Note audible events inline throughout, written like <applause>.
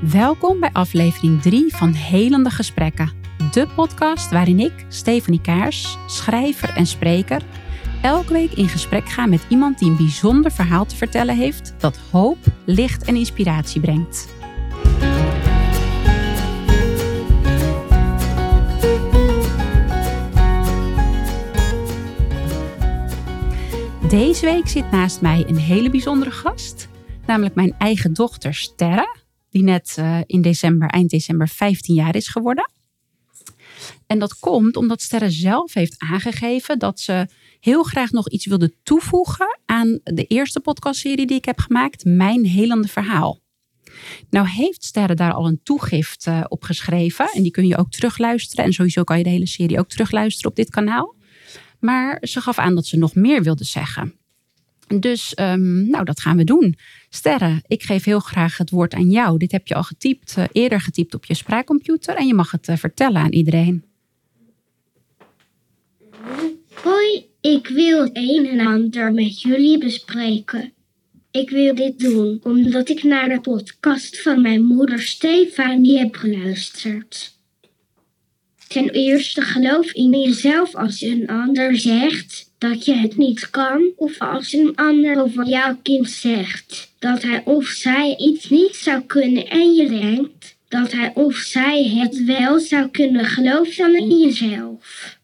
Welkom bij aflevering 3 van Helende Gesprekken. De podcast waarin ik, Stephanie Kaars, schrijver en spreker, elke week in gesprek ga met iemand die een bijzonder verhaal te vertellen heeft dat hoop, licht en inspiratie brengt. Deze week zit naast mij een hele bijzondere gast, namelijk mijn eigen dochter Sterre, die net uh, in december, eind december 15 jaar is geworden. En dat komt omdat Sterre zelf heeft aangegeven dat ze heel graag nog iets wilde toevoegen aan de eerste podcastserie die ik heb gemaakt, Mijn Helende Verhaal. Nou heeft Sterre daar al een toegift uh, op geschreven en die kun je ook terugluisteren. En sowieso kan je de hele serie ook terugluisteren op dit kanaal. Maar ze gaf aan dat ze nog meer wilde zeggen. Dus um, nou, dat gaan we doen. Sterre, ik geef heel graag het woord aan jou. Dit heb je al getypt, uh, eerder getypt op je spraakcomputer en je mag het uh, vertellen aan iedereen. Hoi, ik wil een en ander met jullie bespreken. Ik wil dit doen omdat ik naar de podcast van mijn moeder Stefanie heb geluisterd. Ten eerste geloof in jezelf als een ander zegt dat je het niet kan, of als een ander over jouw kind zegt dat hij of zij iets niet zou kunnen en je denkt dat hij of zij het wel zou kunnen, geloof dan in jezelf.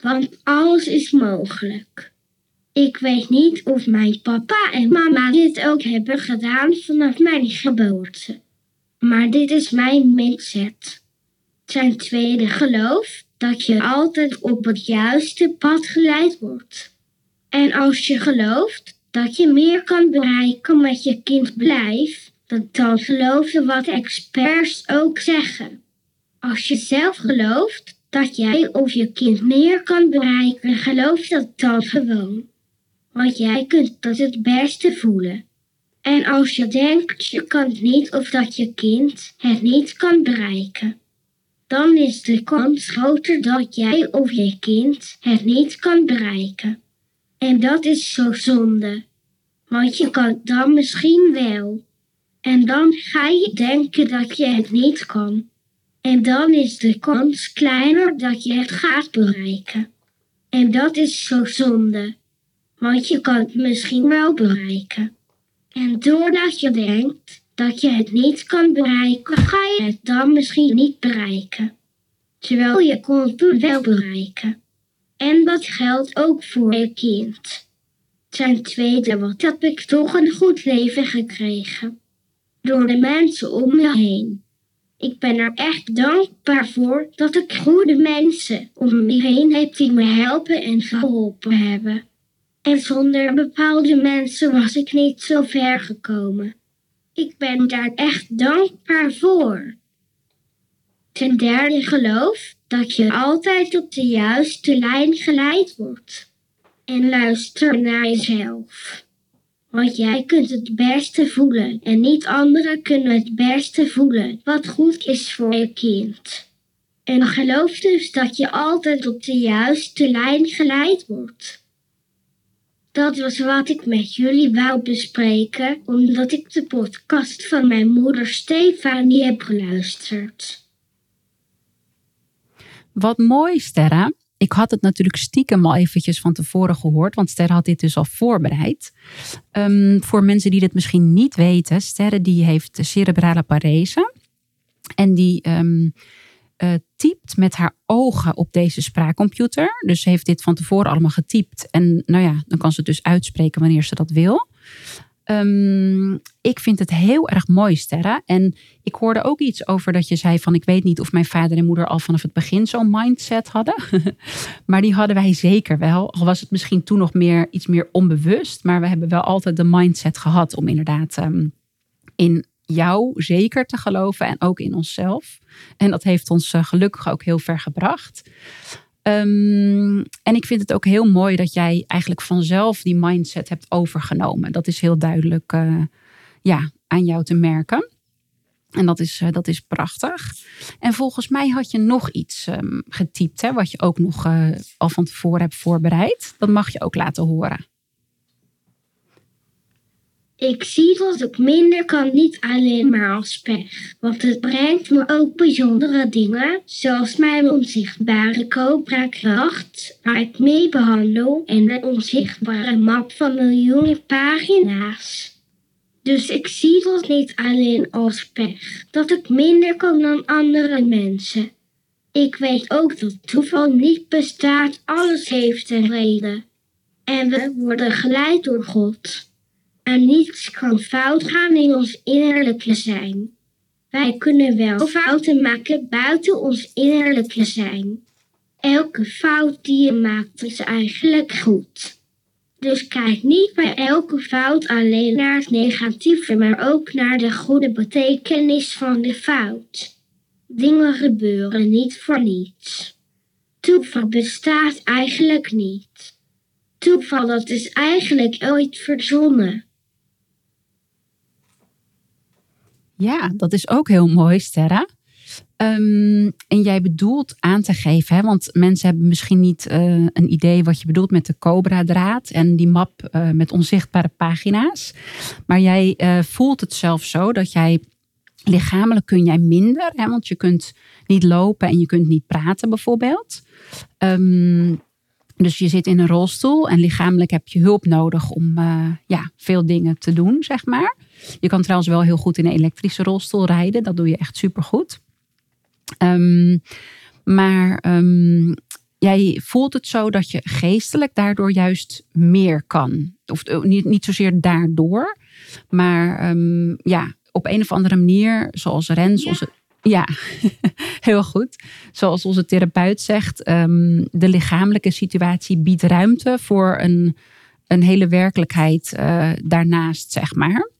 Want alles is mogelijk. Ik weet niet of mijn papa en mama dit ook hebben gedaan vanaf mijn geboorte. Maar dit is mijn mindset. Ten tweede geloof dat je altijd op het juiste pad geleid wordt. En als je gelooft dat je meer kan bereiken met je kind blijft, dan geloof je wat experts ook zeggen. Als je zelf gelooft dat jij of je kind meer kan bereiken, geloof dat dan gewoon. Want jij kunt dat het beste voelen. En als je denkt je kan het niet of dat je kind het niet kan bereiken, dan is de kans groter dat jij of je kind het niet kan bereiken. En dat is zo zonde. Want je kan dan misschien wel. En dan ga je denken dat je het niet kan. En dan is de kans kleiner dat je het gaat bereiken. En dat is zo zonde. Want je kan het misschien wel bereiken. En doordat je denkt dat je het niet kan bereiken, ga je het dan misschien niet bereiken. Terwijl je kon het wel bereiken. En dat geldt ook voor je kind. Ten tweede, wat heb ik toch een goed leven gekregen. Door de mensen om me heen. Ik ben er echt dankbaar voor dat ik goede mensen om me heen heb die me helpen en geholpen hebben. En zonder bepaalde mensen was ik niet zo ver gekomen. Ik ben daar echt dankbaar voor. Ten derde geloof dat je altijd op de juiste lijn geleid wordt. En luister naar jezelf. Want jij kunt het beste voelen en niet anderen kunnen het beste voelen wat goed is voor je kind. En geloof dus dat je altijd op de juiste lijn geleid wordt. Dat was wat ik met jullie wou bespreken, omdat ik de podcast van mijn moeder Stefanie heb geluisterd. Wat mooi, Sterra. Ik had het natuurlijk stiekem al eventjes van tevoren gehoord, want Sterre had dit dus al voorbereid. Um, voor mensen die dit misschien niet weten, Sterre die heeft cerebrale parese. En die um, uh, typt met haar ogen op deze spraakcomputer. Dus ze heeft dit van tevoren allemaal getypt. En nou ja, dan kan ze het dus uitspreken wanneer ze dat wil. Um, ik vind het heel erg mooi, Sterra. En ik hoorde ook iets over dat je zei van... ik weet niet of mijn vader en moeder al vanaf het begin zo'n mindset hadden. <laughs> maar die hadden wij zeker wel. Al was het misschien toen nog meer, iets meer onbewust. Maar we hebben wel altijd de mindset gehad om inderdaad um, in jou zeker te geloven. En ook in onszelf. En dat heeft ons uh, gelukkig ook heel ver gebracht. Um, en ik vind het ook heel mooi dat jij eigenlijk vanzelf die mindset hebt overgenomen. Dat is heel duidelijk uh, ja, aan jou te merken. En dat is, uh, dat is prachtig. En volgens mij had je nog iets um, getypt, hè, wat je ook nog al van tevoren hebt voorbereid. Dat mag je ook laten horen. Ik zie dat ik minder kan niet alleen maar als pech, want het brengt me ook bijzondere dingen, zoals mijn onzichtbare cobra-kracht, waar ik mee behandel, en de onzichtbare map van miljoenen pagina's. Dus ik zie dat niet alleen als pech, dat ik minder kan dan andere mensen. Ik weet ook dat toeval niet bestaat, alles heeft een reden. En we worden geleid door God. En niets kan fout gaan in ons innerlijke zijn. Wij kunnen wel fouten maken buiten ons innerlijke zijn. Elke fout die je maakt is eigenlijk goed. Dus kijk niet bij elke fout alleen naar het negatieve, maar ook naar de goede betekenis van de fout. Dingen gebeuren niet voor niets. Toeval bestaat eigenlijk niet. Toeval dat is eigenlijk ooit verzonnen. Ja, dat is ook heel mooi, Sterra. Ehm, en jij bedoelt aan te geven, hè, want mensen hebben misschien niet eh, een idee wat je bedoelt met de Cobra-draad en die map uh, met onzichtbare pagina's. Maar jij uh, voelt het zelf zo dat jij lichamelijk kun jij minder, hè, want je kunt niet lopen en je kunt niet praten bijvoorbeeld. Um, dus je zit in een rolstoel en lichamelijk heb je hulp nodig om ja, veel dingen te doen, zeg maar. Je kan trouwens wel heel goed in een elektrische rolstoel rijden. Dat doe je echt supergoed. Um, maar um, jij voelt het zo dat je geestelijk daardoor juist meer kan. Of eh, niet, niet zozeer daardoor. Maar um, ja, op een of andere manier, zoals Rens, ja. onze, ja, <laughs> heel goed. Zoals onze therapeut zegt, de lichamelijke situatie biedt ruimte voor een, een hele werkelijkheid uh, daarnaast, zeg maar.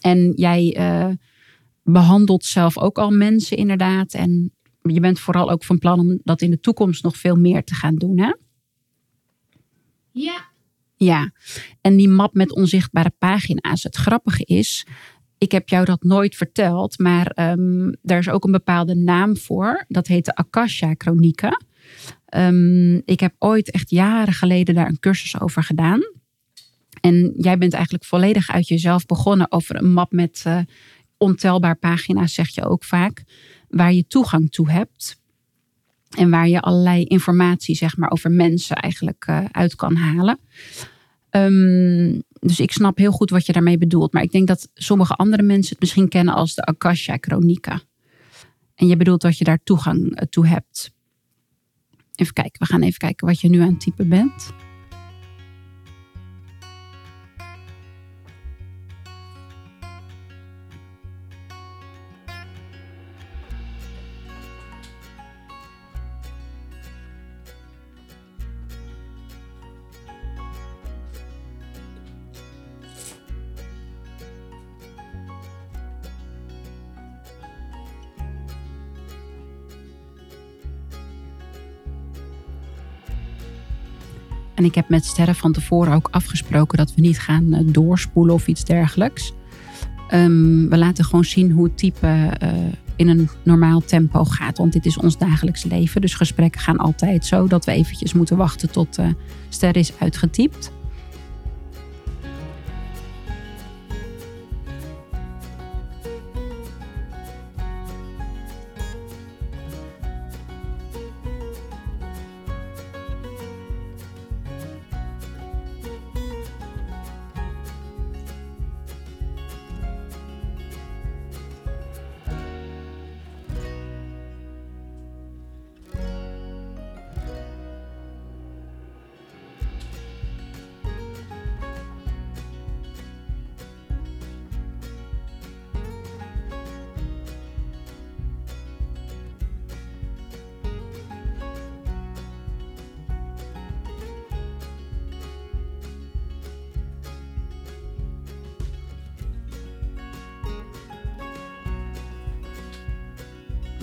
En jij uh, behandelt zelf ook al mensen inderdaad. En je bent vooral ook van plan om dat in de toekomst nog veel meer te gaan doen, hè? Ja. Ja, en die map met onzichtbare pagina's. Het grappige is, ik heb jou dat nooit verteld, maar daar is ook een bepaalde naam voor. Dat heet de Akasha-chronieken. Um, ik heb ooit echt jaren geleden daar een cursus over gedaan. En jij bent eigenlijk volledig uit jezelf begonnen over een map met uh, ontelbaar pagina's, zeg je ook vaak, waar je toegang toe hebt. En waar je allerlei informatie, zeg maar, over mensen eigenlijk uh, uit kan halen. Um, dus ik snap heel goed wat je daarmee bedoelt. Maar ik denk dat sommige andere mensen het misschien kennen als de Akasha-chronieken. En je bedoelt dat je daar toegang eh, toe hebt. Even kijken, we gaan even kijken wat je nu aan het typen bent. En ik heb met Sterren van tevoren ook afgesproken dat we niet gaan uh, doorspoelen of iets dergelijks. Um, we laten gewoon zien hoe het type uh, in een normaal tempo gaat. Want dit is ons dagelijks leven. Dus gesprekken gaan altijd zo dat we eventjes moeten wachten tot uh, is uitgetypt.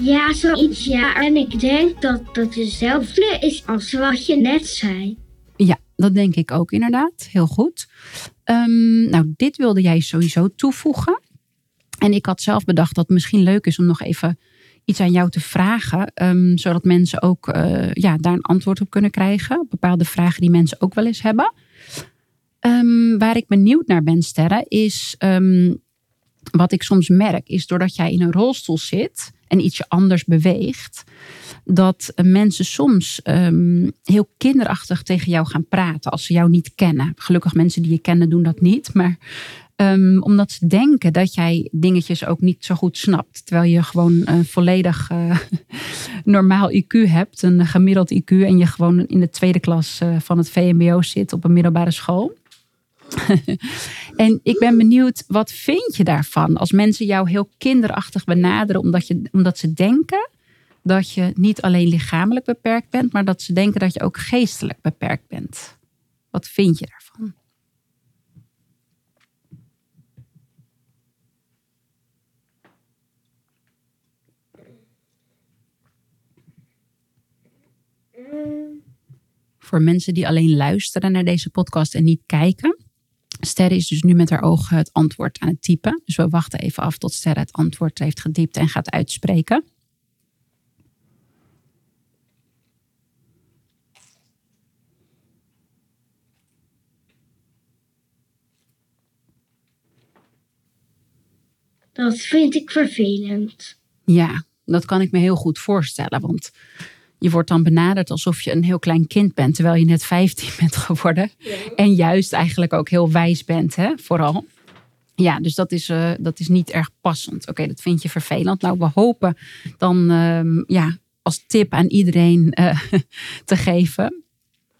Ja, zoiets ja. En ik denk dat het hetzelfde is als wat je net zei. Ja, dat denk ik ook inderdaad. Heel goed. Um, nou, dit wilde jij sowieso toevoegen. En ik had zelf bedacht dat het misschien leuk is om nog even iets aan jou te vragen. Um, zodat mensen ook uh, ja, daar een antwoord op kunnen krijgen. Bepaalde vragen die mensen ook wel eens hebben. Ehm, waar ik benieuwd naar ben, Sterren, is ehm, wat ik soms merk, is doordat jij in een rolstoel zit en ietsje anders beweegt, dat mensen soms ehm, heel kinderachtig tegen jou gaan praten als ze jou niet kennen. Gelukkig mensen die je kennen doen dat niet, maar omdat ze denken dat jij dingetjes ook niet zo goed snapt. Terwijl je gewoon een volledig uh, <laughs> normaal IQ hebt, een gemiddeld IQ, en je gewoon in de tweede klas uh, van het VMBO zit op een middelbare school. <laughs> en ik ben benieuwd, wat vind je daarvan als mensen jou heel kinderachtig benaderen omdat, je, omdat ze denken dat je niet alleen lichamelijk beperkt bent, maar dat ze denken dat je ook geestelijk beperkt bent? Wat vind je daarvan? Voor mensen die alleen luisteren naar deze podcast en niet kijken. Sterre is dus nu met haar ogen het antwoord aan het typen. Dus we wachten even af tot Sterre het antwoord heeft gediept en gaat uitspreken. Dat vind ik vervelend. Ja, dat kan ik me heel goed voorstellen. Want je wordt dan benaderd alsof je een heel klein kind bent, terwijl je net 15 bent geworden. En juist eigenlijk ook heel wijs bent, hè, vooral. Ja, dus dat is, uh, dat is niet erg passend. Oké, dat vind je vervelend. Nou, we hopen dan uh, ja, als tip aan iedereen uh, <laughs> te geven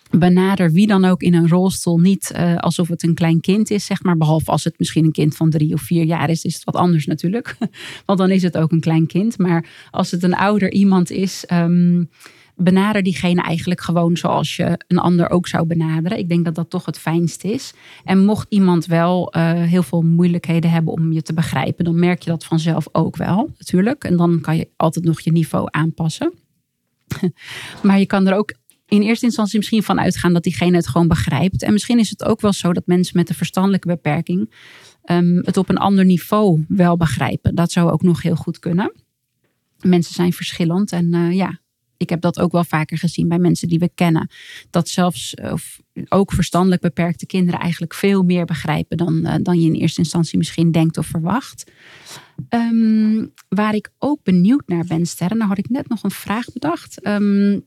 benader wie dan ook in een rolstoel niet uh, alsof het een klein kind is, zeg maar. Behalve als het misschien een kind van drie of vier jaar is, is het wat anders natuurlijk. <laughs> Want dan is het ook een klein kind. Maar als het een ouder iemand is, um, benader diegene eigenlijk gewoon zoals je een ander ook zou benaderen. Ik denk dat dat toch het fijnst is. En mocht iemand wel uh, heel veel moeilijkheden hebben om je te begrijpen, dan merk je dat vanzelf ook wel, natuurlijk. En dan kan je altijd nog je niveau aanpassen. <laughs> maar je kan er ook in eerste instantie misschien van uitgaan dat diegene het gewoon begrijpt. En misschien is het ook wel zo dat mensen met een verstandelijke beperking um, het op een ander niveau wel begrijpen. Dat zou ook nog heel goed kunnen. Mensen zijn verschillend en uh, ja, ik heb dat ook wel vaker gezien bij mensen die we kennen. Dat zelfs of ook verstandelijk beperkte kinderen eigenlijk veel meer begrijpen dan, uh, dan je in eerste instantie misschien denkt of verwacht. Um, waar ik ook benieuwd naar ben, Sterren, nou had ik net nog een vraag bedacht. Um,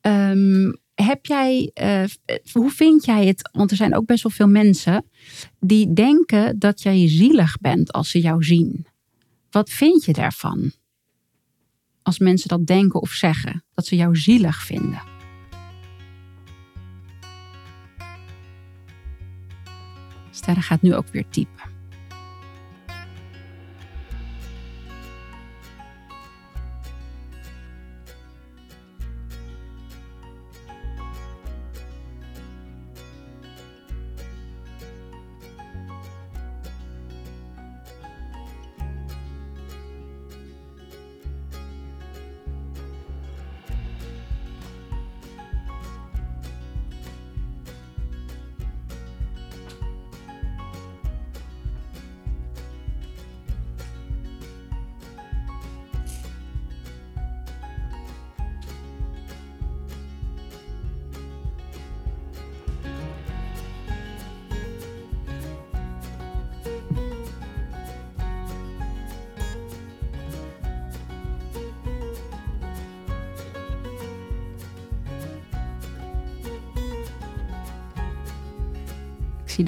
um, <laughs> heb jij, uh, hoe vind jij het? Want er zijn ook best wel veel mensen die denken dat jij zielig bent als ze jou zien. Wat vind je daarvan? Als mensen dat denken of zeggen, dat ze jou zielig vinden. Sterren gaat nu ook weer typen.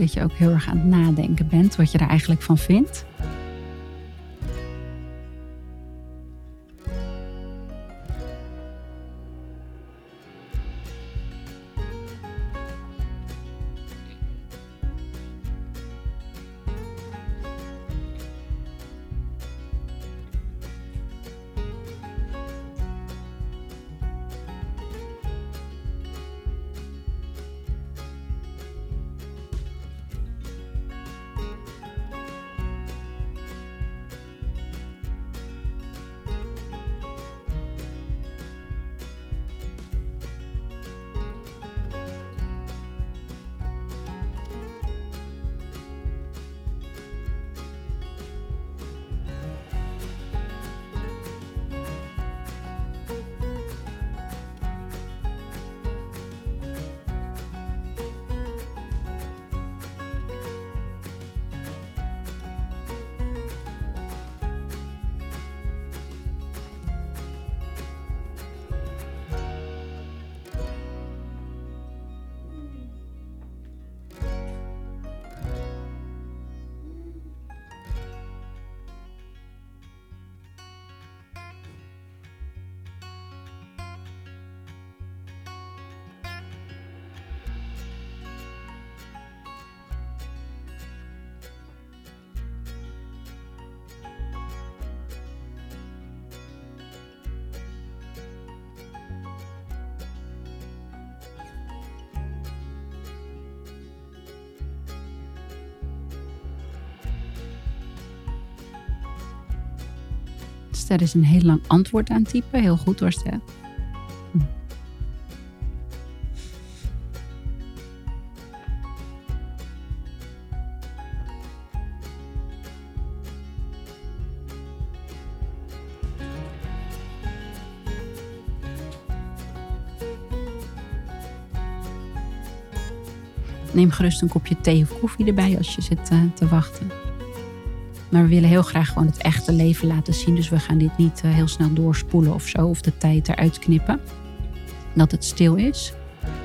Dat je ook heel erg aan het nadenken bent wat je er eigenlijk van vindt. Ster is een heel lang antwoord aan typen. Heel goed hoor. Neem gerust een kopje thee of koffie erbij als je zit eh, te wachten. Maar we willen heel graag gewoon het echte leven laten zien. Dus we gaan dit niet eh, heel snel doorspoelen of zo. Of de tijd eruit knippen. Dat het stil is.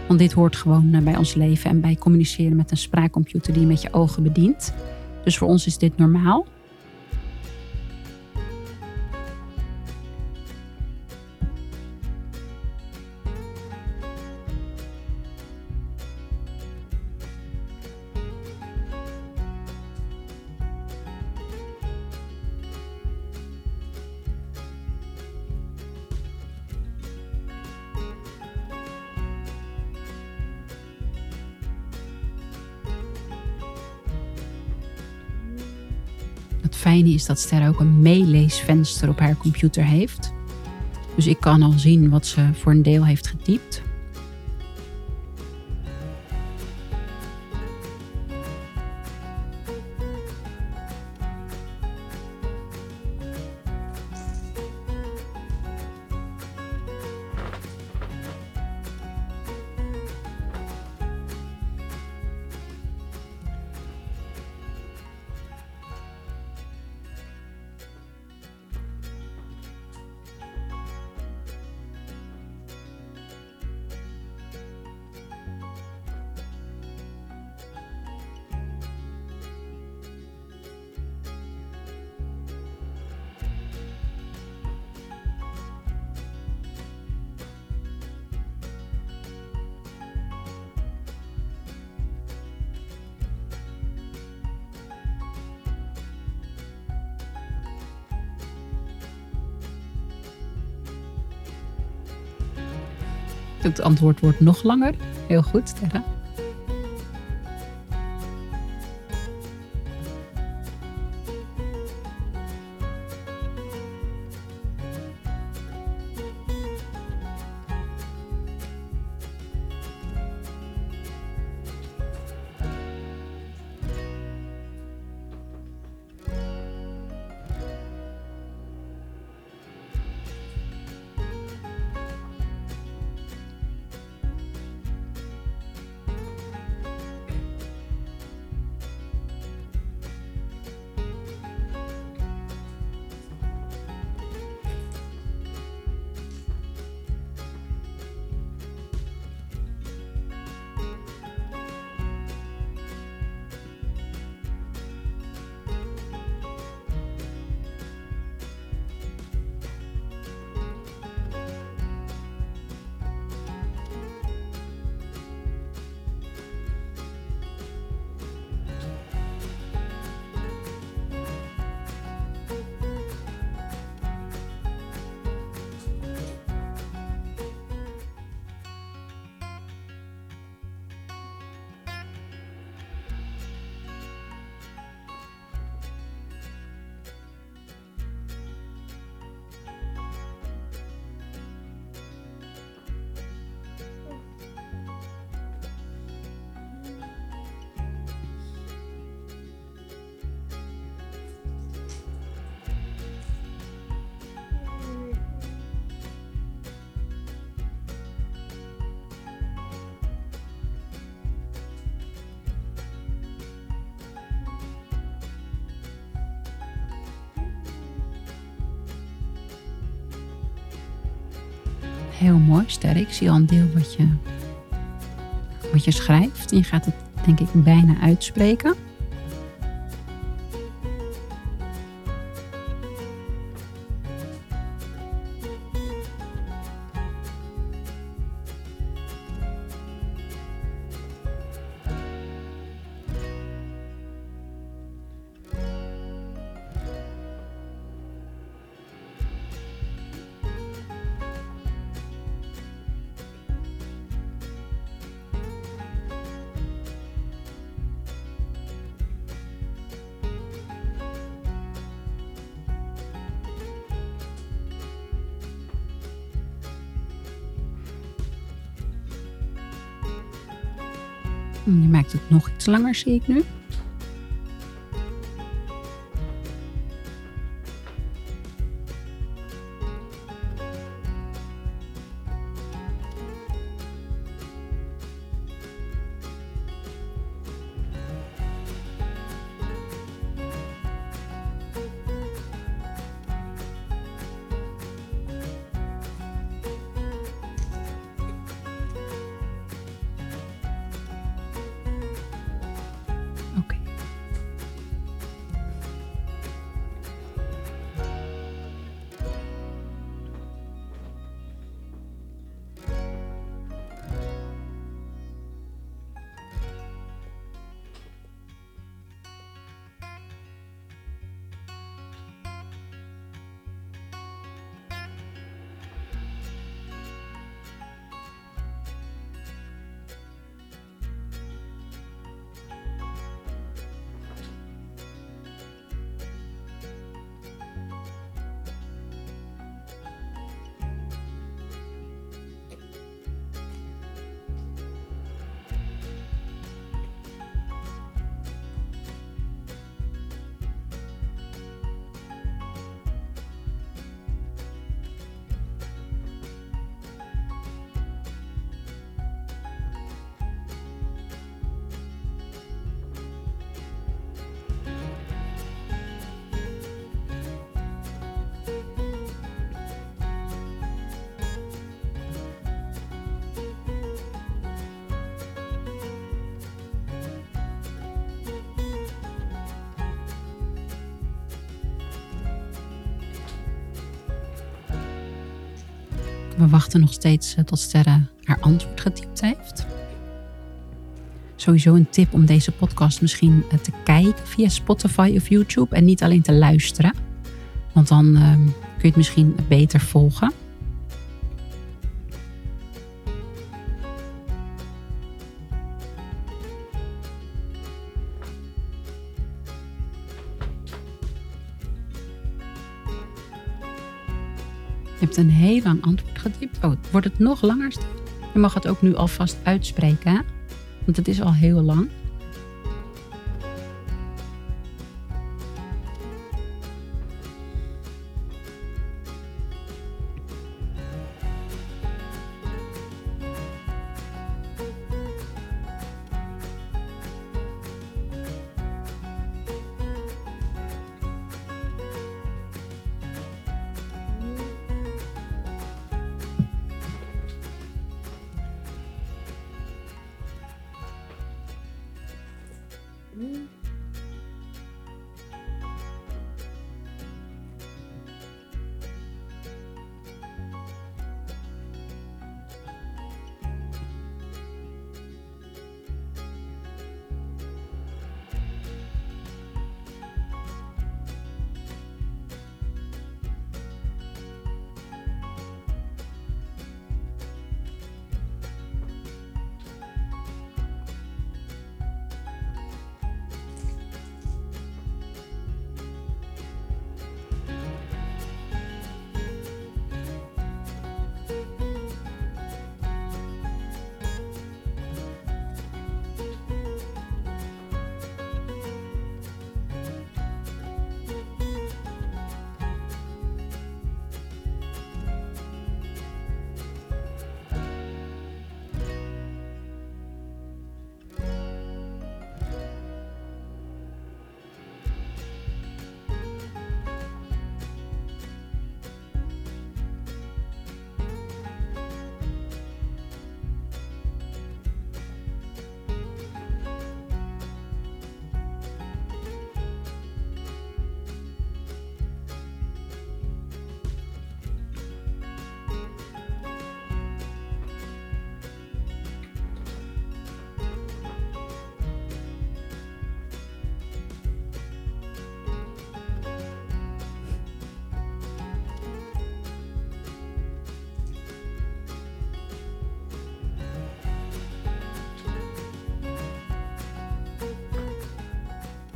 Want dit hoort gewoon eh, bij ons leven. En bij communiceren met een spraakcomputer die je met je ogen bedient. Dus voor ons is dit normaal. Fijne is dat Ster ook een meeleesvenster op haar computer heeft. Dus ik kan al zien wat ze voor een deel heeft getypt. Het antwoord wordt nog langer. Heel goed, Sterre. Heel mooi, Sterre. Ik zie al een deel wat je, wat je schrijft. Je gaat het, denk ik, bijna uitspreken. Je maakt het nog iets langer, zie ik nu. We wachten nog steeds eh, tot Sterre haar antwoord getypt heeft. Sowieso een tip om deze podcast misschien eh, te kijken via Spotify of YouTube en niet alleen te luisteren. Want dan ehm, kun je het misschien beter volgen. Hebt een heel lang antwoord getypt. Oh, wordt het nog langer? Je mag het ook nu alvast uitspreken, want het is al heel lang.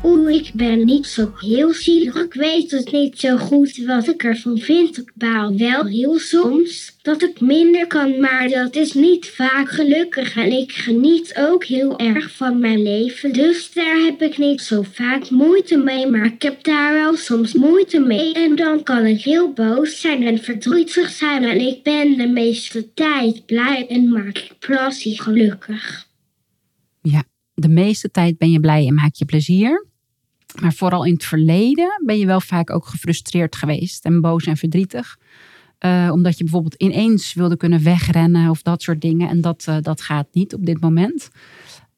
Oeh, ik ben niet zo heel zielig. Ik weet het niet zo goed wat ik ervan vind. Ik baal wel heel soms dat ik minder kan, maar dat is niet vaak gelukkig. En ik geniet ook heel erg van mijn leven. Dus daar heb ik niet zo vaak moeite mee. Maar ik heb daar wel soms moeite mee. En dan kan ik heel boos zijn en verdrietig zijn. En ik ben de meeste tijd blij en maak ik Plassie gelukkig. Ja, de meeste tijd ben je blij en maak je plezier. Maar vooral in het verleden ben je wel vaak ook gefrustreerd geweest en boos en verdrietig. Uh, omdat je bijvoorbeeld ineens wilde kunnen wegrennen of dat soort dingen. En dat, uh, dat gaat niet op dit moment.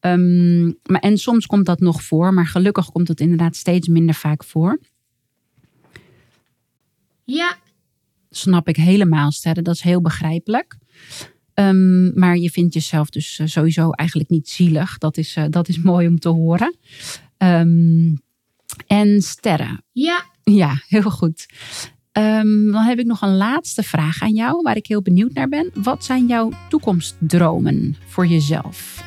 Um, maar, en soms komt dat nog voor, maar gelukkig komt het inderdaad steeds minder vaak voor. Ja. Snap ik helemaal, Sterre. Dat is heel begrijpelijk. Um, maar je vindt jezelf dus uh, sowieso eigenlijk niet zielig. Dat is, dat is mooi om te horen. Um, en sterren. Ja. Ja, heel goed. Um, dan heb ik nog een laatste vraag aan jou, waar ik heel benieuwd naar ben. Wat zijn jouw toekomstdromen voor jezelf?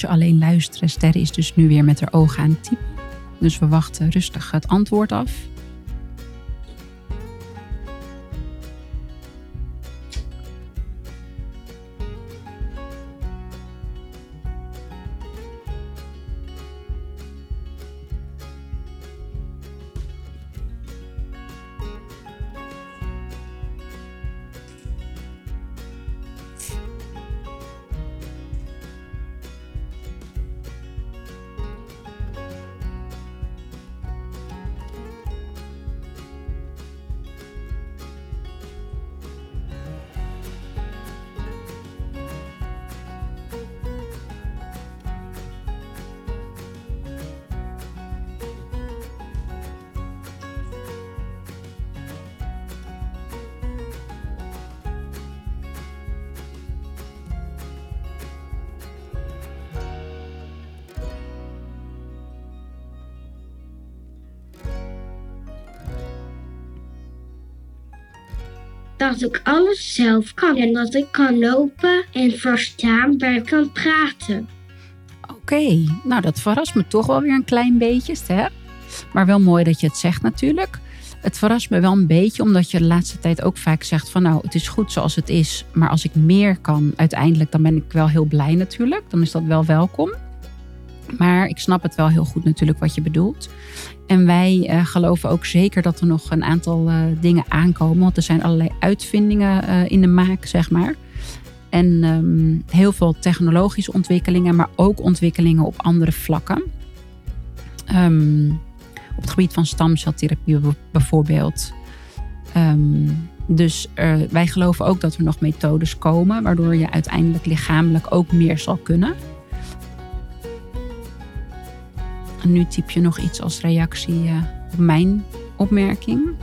Je alleen luisteren, Sterre is dus nu weer met haar ogen aan het typen. Dus we wachten rustig het antwoord af. Dat ik alles zelf kan en dat ik kan lopen en verstaan bij kan praten. Oké, nou dat verrast me toch wel weer een klein beetje, Ster. Maar wel mooi dat je het zegt natuurlijk. Het verrast me wel een beetje omdat je de laatste tijd ook vaak zegt van nou het is goed zoals het is. Maar als ik meer kan uiteindelijk dan ben ik wel heel blij natuurlijk. Dan is dat wel welkom. Maar ik snap het wel heel goed natuurlijk wat je bedoelt. En wij uh, geloven ook zeker dat er nog een aantal uh, dingen aankomen. Want er zijn allerlei uitvindingen uh, in de maak, zeg maar. En um, heel veel technologische ontwikkelingen, maar ook ontwikkelingen op andere vlakken. Um, op het gebied van stamceltherapie bijvoorbeeld. Um, dus wij geloven ook dat er nog methodes komen, waardoor je uiteindelijk lichamelijk ook meer zal kunnen. En nu typ je nog iets als reactie uh, op mijn opmerking.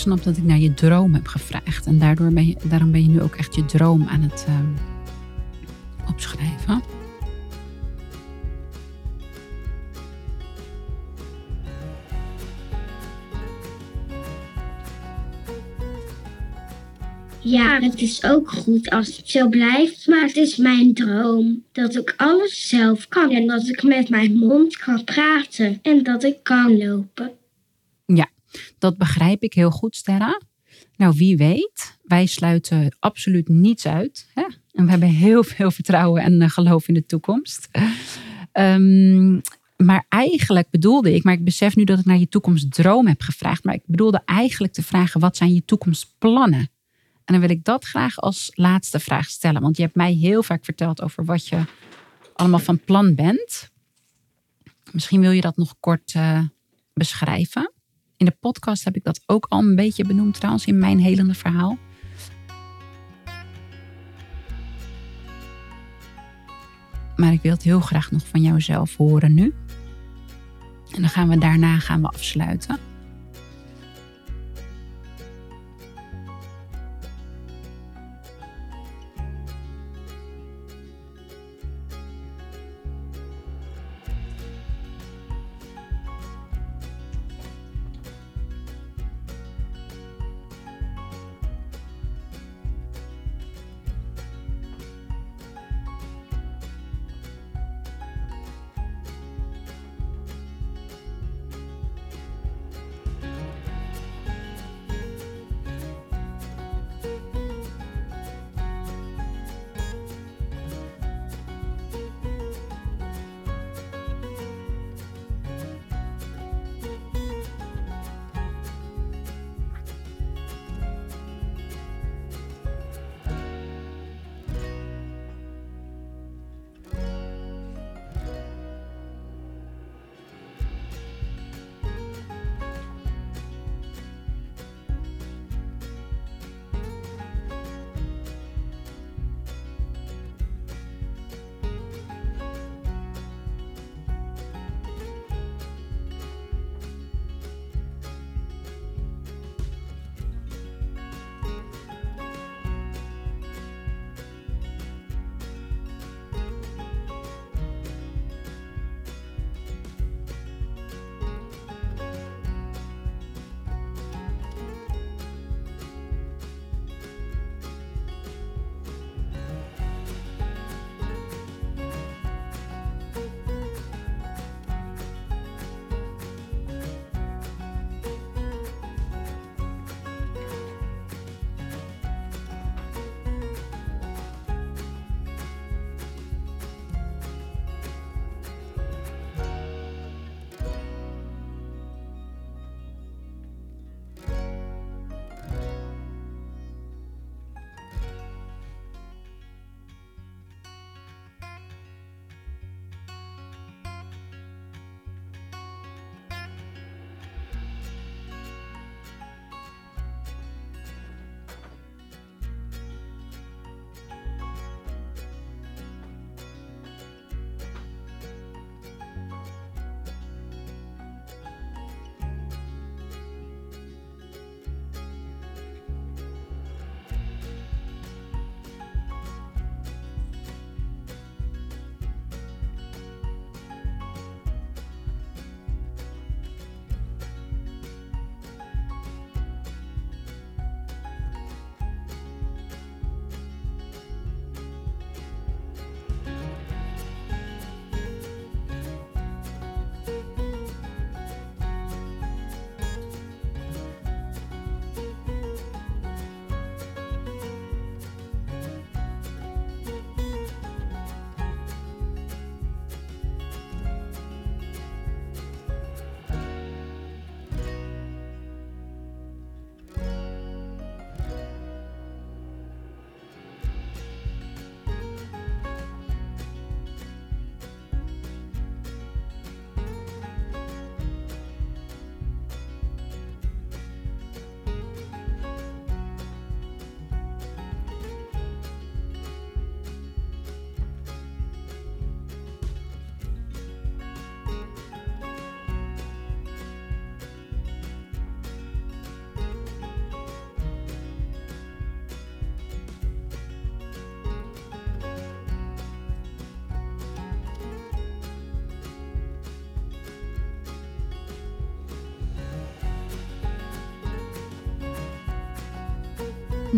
Snap dat ik naar je droom heb gevraagd. En daardoor ben je, daarom ben je nu ook echt je droom aan het ehm, opschrijven. Ja, het is ook goed als het zo blijft, maar het is mijn droom. Dat ik alles zelf kan en dat ik met mijn mond kan praten en dat ik kan lopen. Dat begrijp ik heel goed, Sterra. Nou, wie weet, wij sluiten absoluut niets uit. Hè? En we hebben heel veel vertrouwen en eh, geloof in de toekomst. Ehm, maar eigenlijk bedoelde ik, maar ik besef nu dat ik naar je toekomstdroom heb gevraagd. Maar ik bedoelde eigenlijk te vragen, wat zijn je toekomstplannen? En dan wil ik dat graag als laatste vraag stellen. Want je hebt mij heel vaak verteld over wat je allemaal van plan bent. Misschien wil je dat nog kort uh, beschrijven. In de podcast heb ik dat ook al een beetje benoemd trouwens in mijn helende verhaal. Maar ik wil het heel graag nog van jouzelf horen nu. En dan gaan we daarna gaan we afsluiten.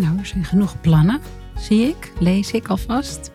Nou, er zijn genoeg plannen, zie ik, lees ik alvast.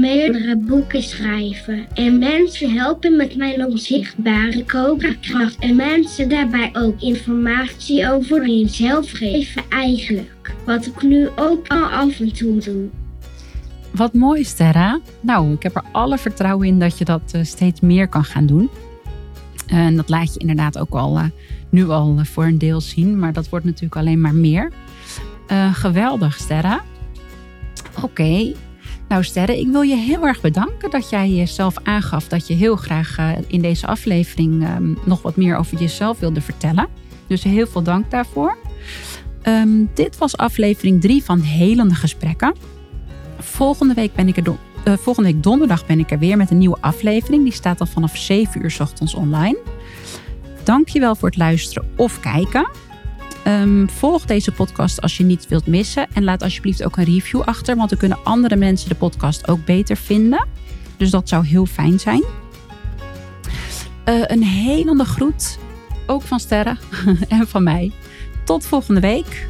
Meerdere boeken schrijven en mensen helpen met mijn onzichtbare koperkracht en mensen daarbij ook informatie over jezelf geven eigenlijk. Wat ik nu ook al af en toe doe. Wat mooi, Sterra. Nou, ik heb er alle vertrouwen in dat je dat uh, steeds meer kan gaan doen. En dat laat je inderdaad ook al uh, nu al uh, voor een deel zien, maar dat wordt natuurlijk alleen maar meer. geweldig, Sterra. Oké, nou Sterre, ik wil je heel erg bedanken dat jij jezelf aangaf dat je heel graag uh, in deze aflevering um, nog wat meer over jezelf wilde vertellen. Dus heel veel dank daarvoor. Um, dit was aflevering 3 van Helende Gesprekken. Volgende week, ben ik er uh, volgende week donderdag ben ik er weer met een nieuwe aflevering. Die staat al vanaf 7 uur s ochtends online. Dankjewel voor het luisteren of kijken. Um, volg deze podcast als je niet wilt missen. En laat alsjeblieft ook een review achter, want dan kunnen andere mensen de podcast ook beter vinden. Dus dat zou heel fijn zijn. Uh, een helende groet, ook van Sterren <laughs> en van mij. Tot volgende week.